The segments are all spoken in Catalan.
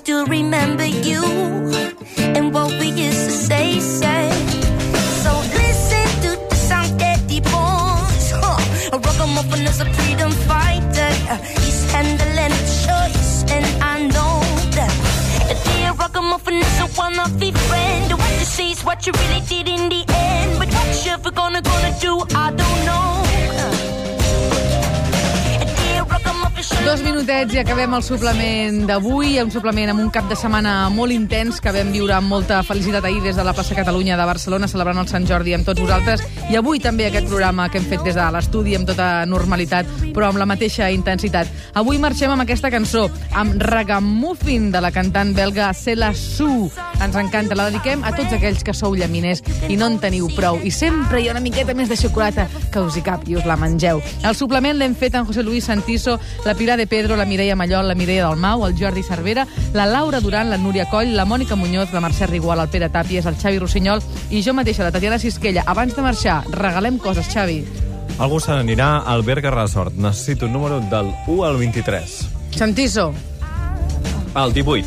still remember you and what we used to say, say. So listen to the sound that he bones. Huh. I rock him up as a freedom fighter. He's handling the choice, and I know that. The day I rock him up as a one of the friend. What you see is what you really did in the end. But what you ever gonna, gonna do, I don't know. Uh. Minutets i acabem el suplement d'avui, un suplement amb un cap de setmana molt intens que vam viure amb molta felicitat ahir des de la plaça Catalunya de Barcelona celebrant el Sant Jordi amb tots vosaltres i avui també aquest programa que hem fet des de l'estudi amb tota normalitat però amb la mateixa intensitat. Avui marxem amb aquesta cançó, amb Ragamuffin de la cantant belga Cela Su. Ens encanta, la dediquem a tots aquells que sou llaminers i no en teniu prou i sempre hi ha una miqueta més de xocolata que us hi cap i us la mengeu. El suplement l'hem fet en José Luis Santiso, la Pilar de Pedro, la Mireia Mallol, la Mireia Dalmau, el Jordi Cervera, la Laura Duran, la Núria Coll, la Mònica Muñoz, la Mercè Rigual, el Pere Tàpies, el Xavi Rossinyol i jo mateixa, la Tatiana Sisquella. Abans de marxar, regalem coses, Xavi. Algú se n'anirà al Berga Resort. Necessito un número del 1 al 23. Santiso. El 18.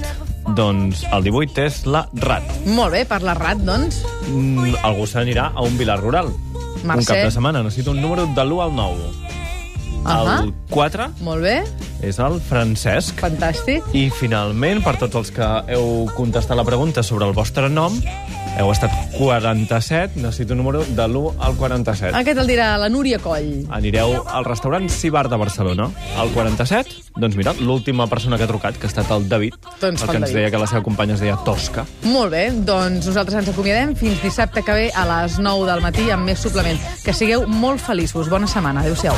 Doncs el 18 és la RAT. Molt bé, per la RAT, doncs. Mm, algú se n'anirà a un Vilar Rural. Un Mercè. cap de setmana. Necessito un número de l'1 al 9. El 4 Molt bé, és el Francesc. fantàstic. I finalment, per tots els que heu contestat la pregunta sobre el vostre nom, heu estat 47, necessito un número de l'1 al 47. Aquest el dirà la Núria Coll. Anireu al restaurant Cibar de Barcelona. Al 47, doncs mira, l'última persona que ha trucat, que ha estat el David, Doncs el que ens David. deia que la seva companya es deia Tosca. Molt bé, doncs nosaltres ens acomiadem fins dissabte que ve a les 9 del matí amb més suplement. Que sigueu molt feliços. Bona setmana. Adéu-siau.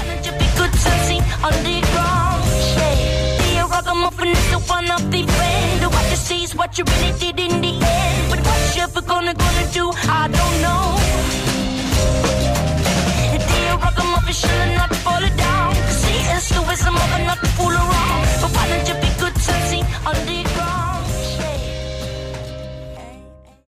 What you see is what you really did in the end. But what you ever gonna gonna do, I